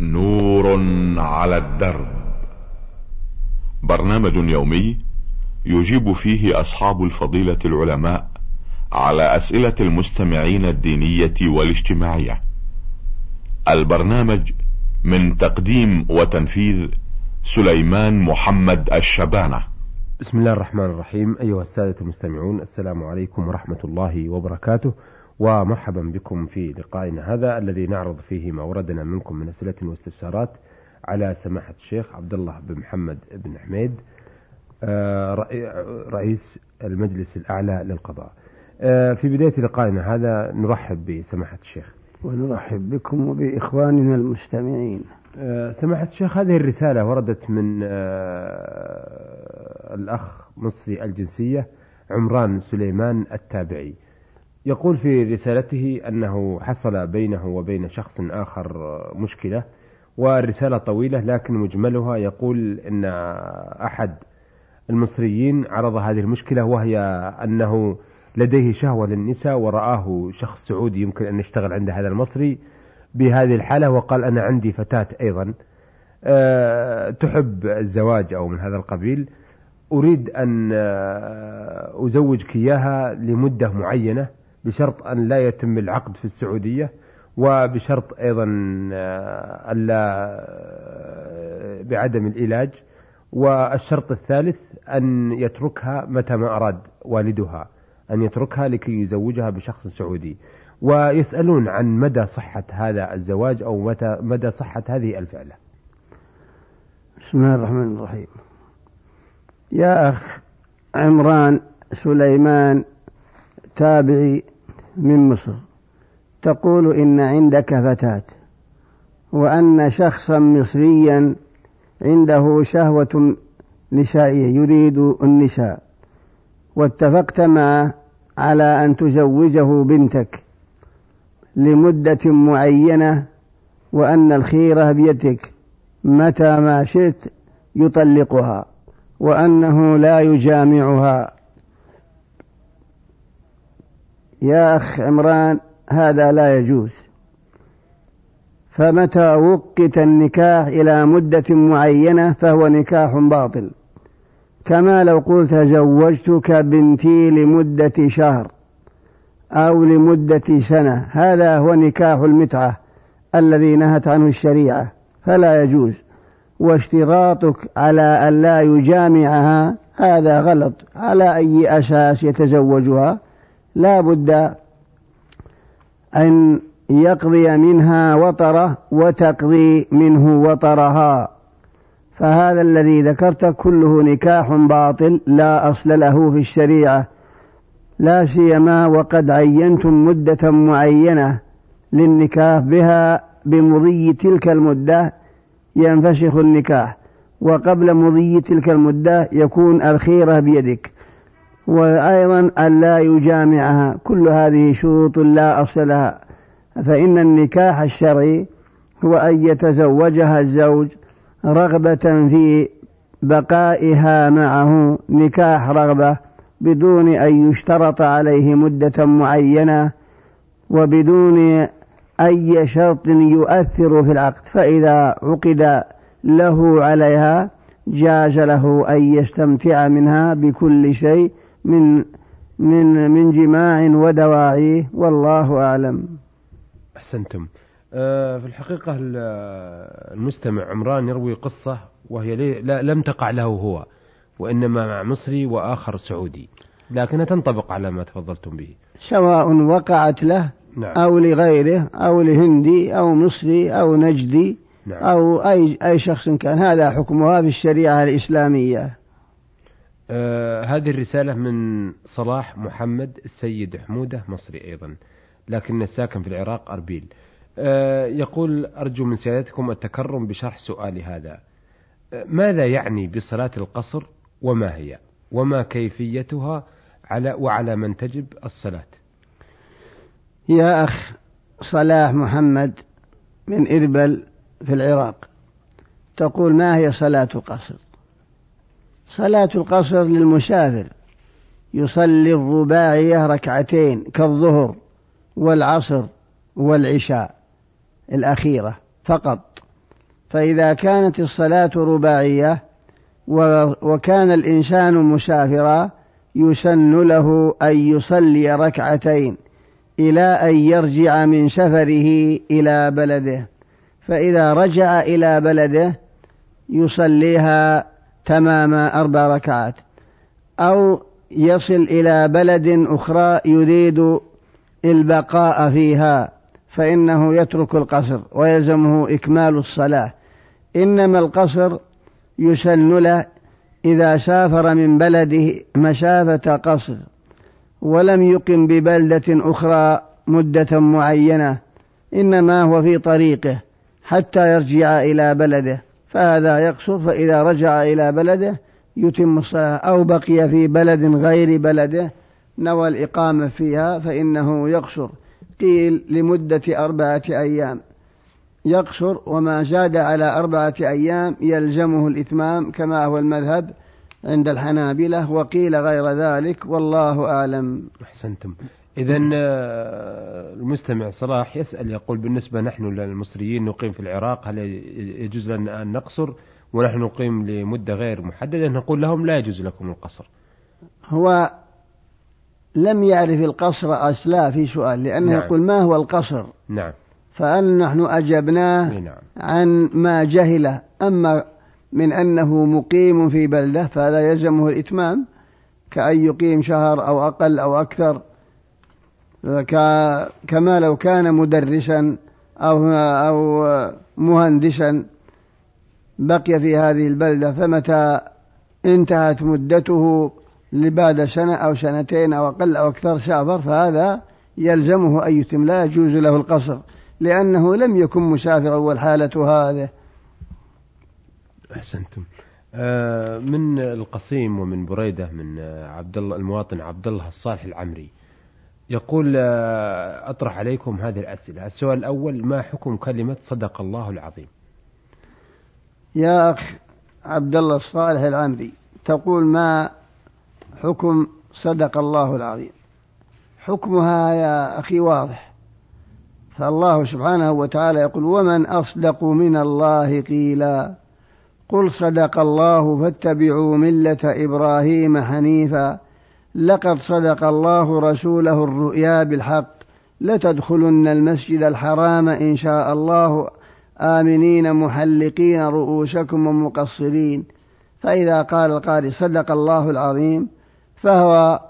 نور على الدرب برنامج يومي يجيب فيه اصحاب الفضيله العلماء على اسئله المستمعين الدينيه والاجتماعيه البرنامج من تقديم وتنفيذ سليمان محمد الشبانه بسم الله الرحمن الرحيم ايها الساده المستمعون السلام عليكم ورحمه الله وبركاته ومرحبا بكم في لقائنا هذا الذي نعرض فيه ما وردنا منكم من أسئلة واستفسارات على سماحة الشيخ عبد الله بن محمد بن حميد آه، رئيس المجلس الأعلى للقضاء آه، في بداية لقائنا هذا نرحب بسماحة الشيخ ونرحب بكم وبإخواننا المستمعين آه، سماحة الشيخ هذه الرسالة وردت من الأخ مصري الجنسية عمران سليمان التابعي يقول في رسالته أنه حصل بينه وبين شخص آخر مشكلة والرسالة طويلة لكن مجملها يقول أن أحد المصريين عرض هذه المشكلة وهي أنه لديه شهوة للنساء ورآه شخص سعودي يمكن أن يشتغل عند هذا المصري بهذه الحالة وقال أنا عندي فتاة أيضا آه، تحب الزواج أو من هذا القبيل أريد أن آه، أزوجك إياها لمدة معينة بشرط أن لا يتم العقد في السعودية وبشرط أيضا ألا آه، آه، بعدم العلاج والشرط الثالث أن يتركها متى ما أراد والدها أن يتركها لكي يزوجها بشخص سعودي ويسألون عن مدى صحة هذا الزواج أو متى مدى صحة هذه الفعلة بسم الله الرحمن الرحيم يا أخ عمران سليمان تابعي من مصر تقول إن عندك فتاة وأن شخصا مصريا عنده شهوة نسائية يريد النساء واتفقت معه على أن تزوجه بنتك لمدة معينة وأن الخيرة بيدك متى ما شئت يطلقها وأنه لا يجامعها يا أخ عمران هذا لا يجوز فمتى وقت النكاح إلى مدة معينة فهو نكاح باطل كما لو قلت زوجتك بنتي لمدة شهر أو لمدة سنة هذا هو نكاح المتعة الذي نهت عنه الشريعة فلا يجوز واشتراطك على أن لا يجامعها هذا غلط على أي أساس يتزوجها لا بد أن يقضي منها وطره وتقضي منه وطرها فهذا الذي ذكرته كله نكاح باطل لا أصل له في الشريعة لا سيما وقد عينتم مدة معينة للنكاح بها بمضي تلك المدة ينفسخ النكاح وقبل مضي تلك المدة يكون الخيرة بيدك وأيضا ألا يجامعها كل هذه شروط لا أصل لها فإن النكاح الشرعي هو أن يتزوجها الزوج رغبة في بقائها معه نكاح رغبة بدون أن يشترط عليه مدة معينة وبدون أي شرط يؤثر في العقد فإذا عقد له عليها جاز له أن يستمتع منها بكل شيء من من من جماع ودواعيه والله أعلم أحسنتم آه، في الحقيقة المستمع عمران يروي قصة وهي لم تقع له هو وإنما مع مصري وآخر سعودي لكنها تنطبق على ما تفضلتم به سواء وقعت له نعم. أو لغيره أو لهندي أو مصري أو نجدي نعم. أو أي أي شخص كان هذا حكمها في الشريعة الإسلامية آه هذه الرسالة من صلاح محمد السيد حمودة مصري أيضا لكن الساكن في العراق أربيل آه يقول أرجو من سيادتكم التكرم بشرح سؤالي هذا آه ماذا يعني بصلاة القصر وما هي وما كيفيتها على وعلى من تجب الصلاة يا أخ صلاح محمد من إربل في العراق تقول ما هي صلاة القصر صلاة القصر للمسافر يصلي الرباعية ركعتين كالظهر والعصر والعشاء الأخيرة فقط فإذا كانت الصلاة رباعية وكان الإنسان مسافرا يسن له أن يصلي ركعتين إلى أن يرجع من سفره إلى بلده فإذا رجع إلى بلده يصليها تمام أربع ركعات أو يصل إلى بلد أخرى يريد البقاء فيها فإنه يترك القصر ويلزمه إكمال الصلاة إنما القصر يسن له إذا سافر من بلده مسافة قصر ولم يقم ببلدة أخرى مدة معينة إنما هو في طريقه حتى يرجع إلى بلده فهذا يقصر فإذا رجع إلى بلده يتم الصلاة أو بقي في بلد غير بلده نوى الإقامة فيها فإنه يقصر قيل لمدة أربعة أيام يقصر وما زاد على أربعة أيام يلزمه الإتمام كما هو المذهب عند الحنابلة وقيل غير ذلك والله أعلم أحسنتم إذا آه، المستمع صلاح يسأل يقول بالنسبة نحن للمصريين نقيم في العراق هل يجوز لنا أن نقصر ونحن نقيم لمدة غير محددة نقول لهم لا يجوز لكم القصر هو لم يعرف القصر أسلا في سؤال لأنه نعم. يقول ما هو القصر نعم فأن نحن أجبناه نعم. عن ما جهله أما من أنه مقيم في بلدة فلا يلزمه الإتمام كأن يقيم شهر أو أقل أو أكثر كما لو كان مدرسا أو أو مهندسا بقي في هذه البلدة فمتى انتهت مدته لبعد سنة أو سنتين أو أقل أو أكثر سافر فهذا يلزمه أن يتم لا يجوز له القصر لأنه لم يكن مسافرا والحالة هذه أحسنتم آه، من القصيم ومن بريدة من عبد الله المواطن عبد الله الصالح العمري يقول أطرح عليكم هذه الأسئلة السؤال الأول ما حكم كلمة صدق الله العظيم يا أخ عبد الله الصالح العمري تقول ما حكم صدق الله العظيم حكمها يا أخي واضح فالله سبحانه وتعالى يقول ومن أصدق من الله قيلا قل صدق الله فاتبعوا ملة إبراهيم حنيفا لقد صدق الله رسوله الرؤيا بالحق لتدخلن المسجد الحرام إن شاء الله آمنين محلقين رؤوسكم ومقصرين فإذا قال القارئ صدق الله العظيم فهو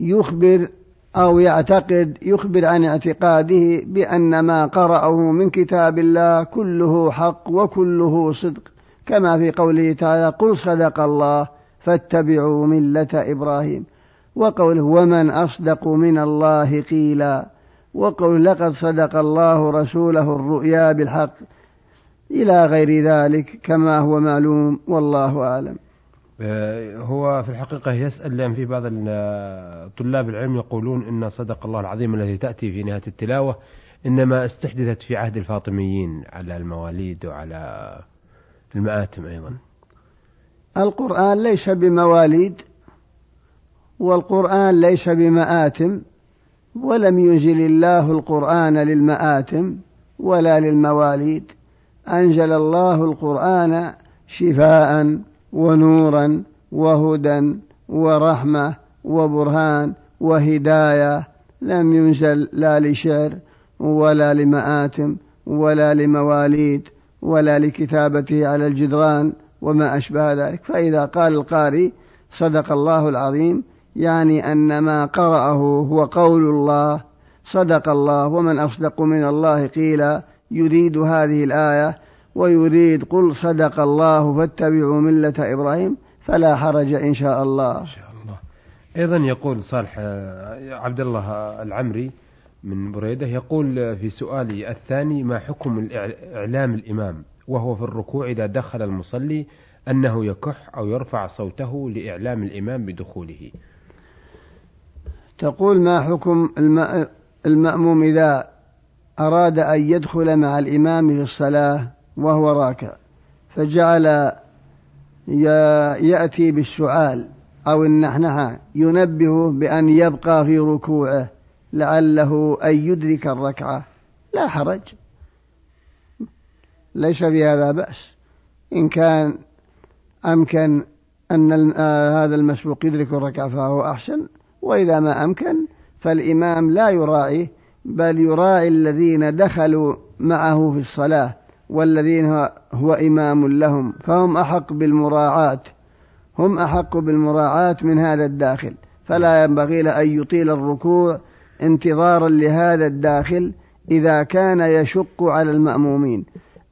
يخبر أو يعتقد يخبر عن اعتقاده بأن ما قرأه من كتاب الله كله حق وكله صدق كما في قوله تعالى قل صدق الله فاتبعوا ملة إبراهيم وقوله ومن أصدق من الله قيلا وقول لقد صدق الله رسوله الرؤيا بالحق إلى غير ذلك كما هو معلوم والله أعلم آه، هو في الحقيقة يسأل لأن في بعض طلاب العلم يقولون أن صدق الله العظيم التي تأتي في نهاية التلاوة إنما استحدثت في عهد الفاطميين على المواليد وعلى المآتم أيضا القرآن ليس بمواليد والقرآن ليس بمآتم ولم ينزل الله القرآن للمآتم ولا للمواليد أنزل الله القرآن شفاء ونورا وهدى ورحمة وبرهان وهداية لم ينزل لا لشعر ولا لمآتم ولا لمواليد ولا لكتابته على الجدران وما أشبه ذلك فإذا قال القارئ صدق الله العظيم يعني أن ما قرأه هو قول الله صدق الله ومن أصدق من الله قيلا يريد هذه الآية ويريد قل صدق الله فاتبعوا ملة إبراهيم فلا حرج إن شاء الله إن شاء الله أيضا يقول صالح آه، عبد الله العمري من بريدة يقول في سؤالي الثاني ما حكم إعلام الإمام وهو في الركوع إذا دخل المصلي أنه يكح أو يرفع صوته لإعلام الإمام بدخوله تقول ما حكم المأموم إذا أراد أن يدخل مع الإمام في الصلاة وهو راكع فجعل يأتي بالسؤال أو النحنحة ينبهه بأن يبقى في ركوعه لعله أن يدرك الركعة لا حرج ليس بهذا بأس إن كان أمكن أن آه، هذا المسبوق يدرك الركعة فهو أحسن وإذا ما أمكن فالإمام لا يراعي بل يراعي الذين دخلوا معه في الصلاة والذين هو إمام لهم فهم أحق بالمراعاة هم أحق بالمراعاة من هذا الداخل فلا ينبغي له أن يطيل الركوع انتظارا لهذا الداخل إذا كان يشق على المأمومين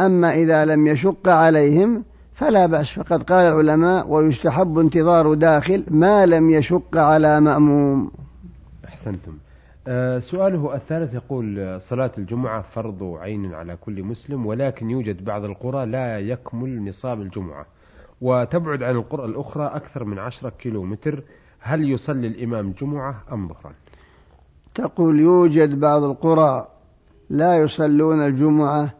أما إذا لم يشق عليهم فلا بأس فقد قال العلماء ويستحب انتظار داخل ما لم يشق على مأموم أحسنتم أه سؤاله الثالث يقول آه، صلاة الجمعة فرض عين على كل مسلم ولكن يوجد بعض القرى لا يكمل نصاب الجمعة وتبعد عن القرى الأخرى أكثر من عشرة متر هل يصلي الإمام جمعة أم ظهرا تقول يوجد بعض القرى لا يصلون الجمعة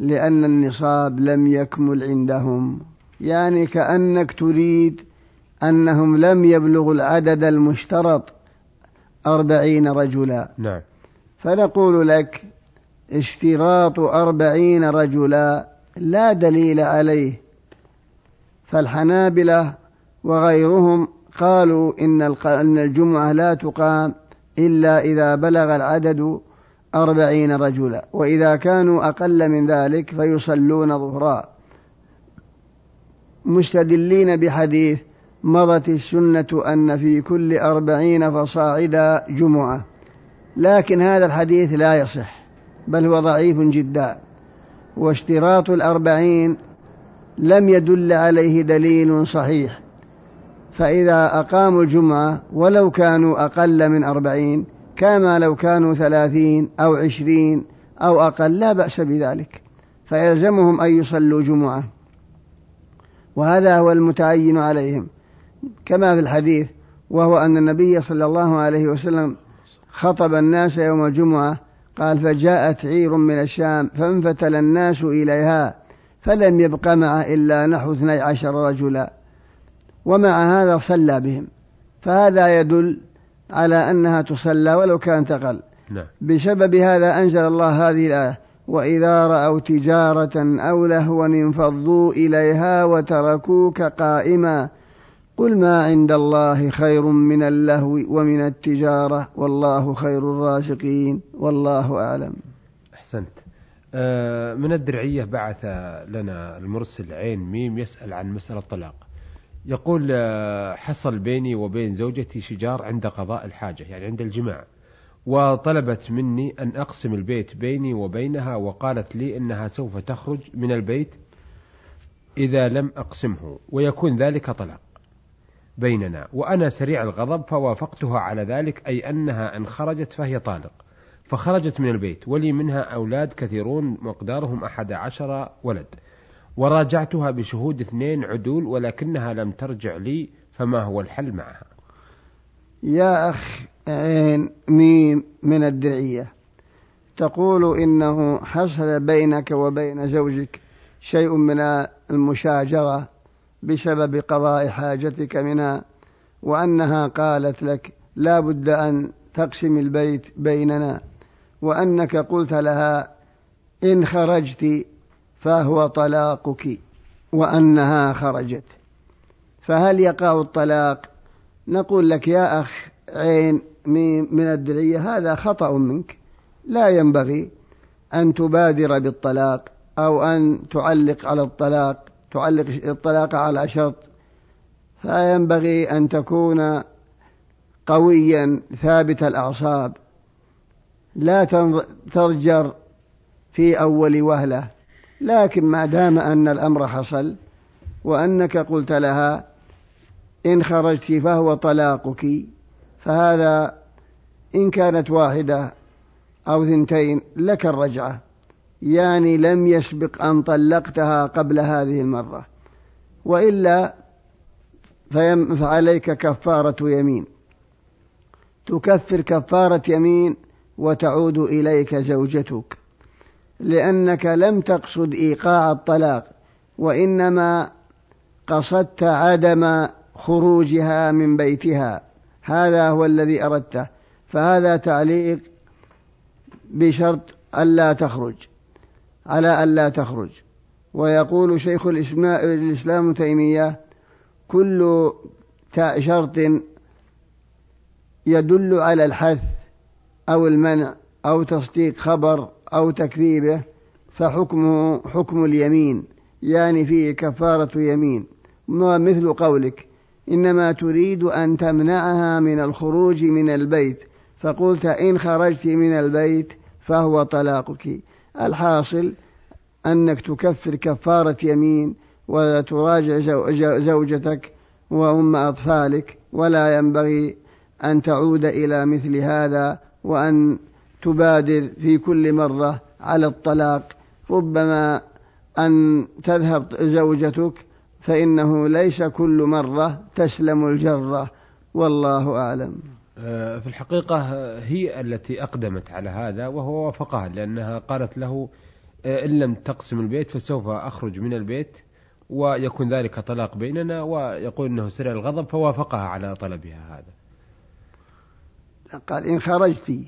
لأن النصاب لم يكمل عندهم يعني كأنك تريد أنهم لم يبلغوا العدد المشترط أربعين رجلا نعم فنقول لك اشتراط أربعين رجلا لا دليل عليه فالحنابلة وغيرهم قالوا إن الجمعة لا تقام إلا إذا بلغ العدد أربعين رجلا وإذا كانوا أقل من ذلك فيصلون ظهرا مستدلين بحديث مضت السنة أن في كل أربعين فصاعدا جمعة لكن هذا الحديث لا يصح بل هو ضعيف جدا واشتراط الأربعين لم يدل عليه دليل صحيح فإذا أقاموا الجمعة ولو كانوا أقل من أربعين كما لو كانوا ثلاثين أو عشرين أو أقل لا بأس بذلك فيلزمهم أن يصلوا جمعة وهذا هو المتعين عليهم كما في الحديث وهو أن النبي صلى الله عليه وسلم خطب الناس يوم الجمعة قال فجاءت عير من الشام فانفتل الناس إليها فلم يبق معه إلا نحو اثني عشر رجلا ومع هذا صلى بهم فهذا يدل على أنها تصلى ولو كانت أقل نعم. بسبب هذا أنزل الله هذه الآية وإذا رأوا تجارة أو لهوا انفضوا إليها وتركوك قائما قل ما عند الله خير من اللهو ومن التجارة والله خير الرازقين والله أعلم أحسنت آه، من الدرعية بعث لنا المرسل عين ميم يسأل عن مسألة الطلاق يقول آه، حصل بيني وبين زوجتي شجار عند قضاء الحاجة يعني عند الجماع وطلبت مني أن أقسم البيت بيني وبينها وقالت لي أنها سوف تخرج من البيت إذا لم أقسمه ويكون ذلك طلاق بيننا وأنا سريع الغضب فوافقتها على ذلك أي أنها إن خرجت فهي طالق فخرجت من البيت ولي منها أولاد كثيرون مقدارهم أحد عشر ولد وراجعتها بشهود اثنين عدول ولكنها لم ترجع لي فما هو الحل معها يا أخ عين ميم من الدرعية تقول إنه حصل بينك وبين زوجك شيء من المشاجرة بسبب قضاء حاجتك منها وأنها قالت لك لا بد أن تقسم البيت بيننا وأنك قلت لها إن خرجت فهو طلاقك وأنها خرجت فهل يقع الطلاق نقول لك يا أخ عين من الدعية هذا خطأ منك لا ينبغي أن تبادر بالطلاق أو أن تعلق على الطلاق تعلق الطلاق على شرط فينبغي أن تكون قويا ثابت الأعصاب لا ترجر في أول وهلة لكن ما دام أن الأمر حصل وأنك قلت لها إن خرجت فهو طلاقك فهذا إن كانت واحدة أو ثنتين لك الرجعة يعني لم يسبق أن طلقتها قبل هذه المرة وإلا فعليك كفارة يمين تكفر كفارة يمين وتعود إليك زوجتك لأنك لم تقصد إيقاع الطلاق وإنما قصدت عدم خروجها من بيتها هذا هو الذي أردته فهذا تعليق بشرط ألا تخرج على ألا تخرج ويقول شيخ الإسلام تيمية كل شرط يدل على الحث أو المنع أو تصديق خبر أو تكذيبه فحكمه حكم اليمين يعني فيه كفارة يمين مثل قولك إنما تريد أن تمنعها من الخروج من البيت فقلت إن خرجت من البيت فهو طلاقك الحاصل أنك تكفر كفارة يمين وتراجع زوجتك وأم أطفالك ولا ينبغي أن تعود إلى مثل هذا وأن تبادر في كل مرة على الطلاق ربما أن تذهب زوجتك فإنه ليس كل مرة تسلم الجرة والله أعلم آه، في الحقيقة هي التي أقدمت على هذا وهو وافقها لأنها قالت له آه، إن لم تقسم البيت فسوف أخرج من البيت ويكون ذلك طلاق بيننا ويقول أنه سرع الغضب فوافقها على طلبها هذا قال إن خرجت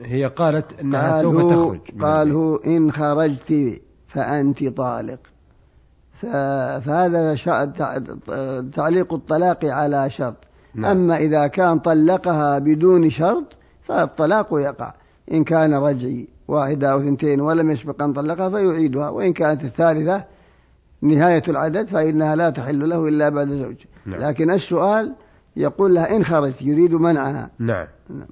هي قالت أنها سوف تخرج قالوا إن خرجت فأنت طالق فهذا تعليق الطلاق على شرط نعم. أما إذا كان طلقها بدون شرط فالطلاق يقع إن كان رجعي واحدة أو اثنتين ولم يسبق أن طلقها فيعيدها وإن كانت الثالثة نهاية العدد فإنها لا تحل له إلا بعد زوج نعم. لكن السؤال يقول لها إن خرجت يريد منعها نعم, نعم.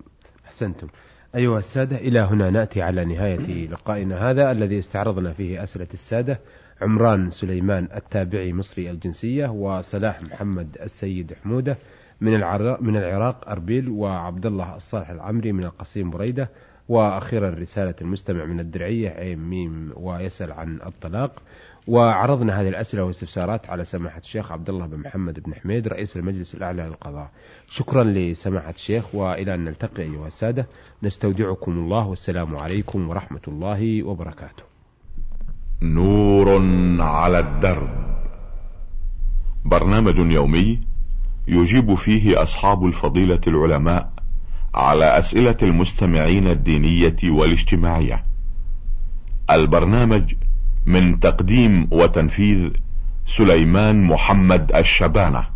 أحسنتم أيها السادة إلى هنا نأتي على نهاية لقائنا هذا الذي استعرضنا فيه أسئلة السادة عمران سليمان التابعي مصري الجنسية وصلاح محمد السيد حمودة من العراق من العراق أربيل وعبد الله الصالح العمري من القصيم بريدة وأخيرا رسالة المستمع من الدرعية عين ميم ويسأل عن الطلاق وعرضنا هذه الأسئلة والاستفسارات على سماحة الشيخ عبد الله بن محمد بن حميد رئيس المجلس الأعلى للقضاء شكرا لسماحة الشيخ وإلى أن نلتقي أيها السادة نستودعكم الله والسلام عليكم ورحمة الله وبركاته نور على الدرب برنامج يومي يجيب فيه أصحاب الفضيلة العلماء على أسئلة المستمعين الدينية والاجتماعية البرنامج من تقديم وتنفيذ سليمان محمد الشبانه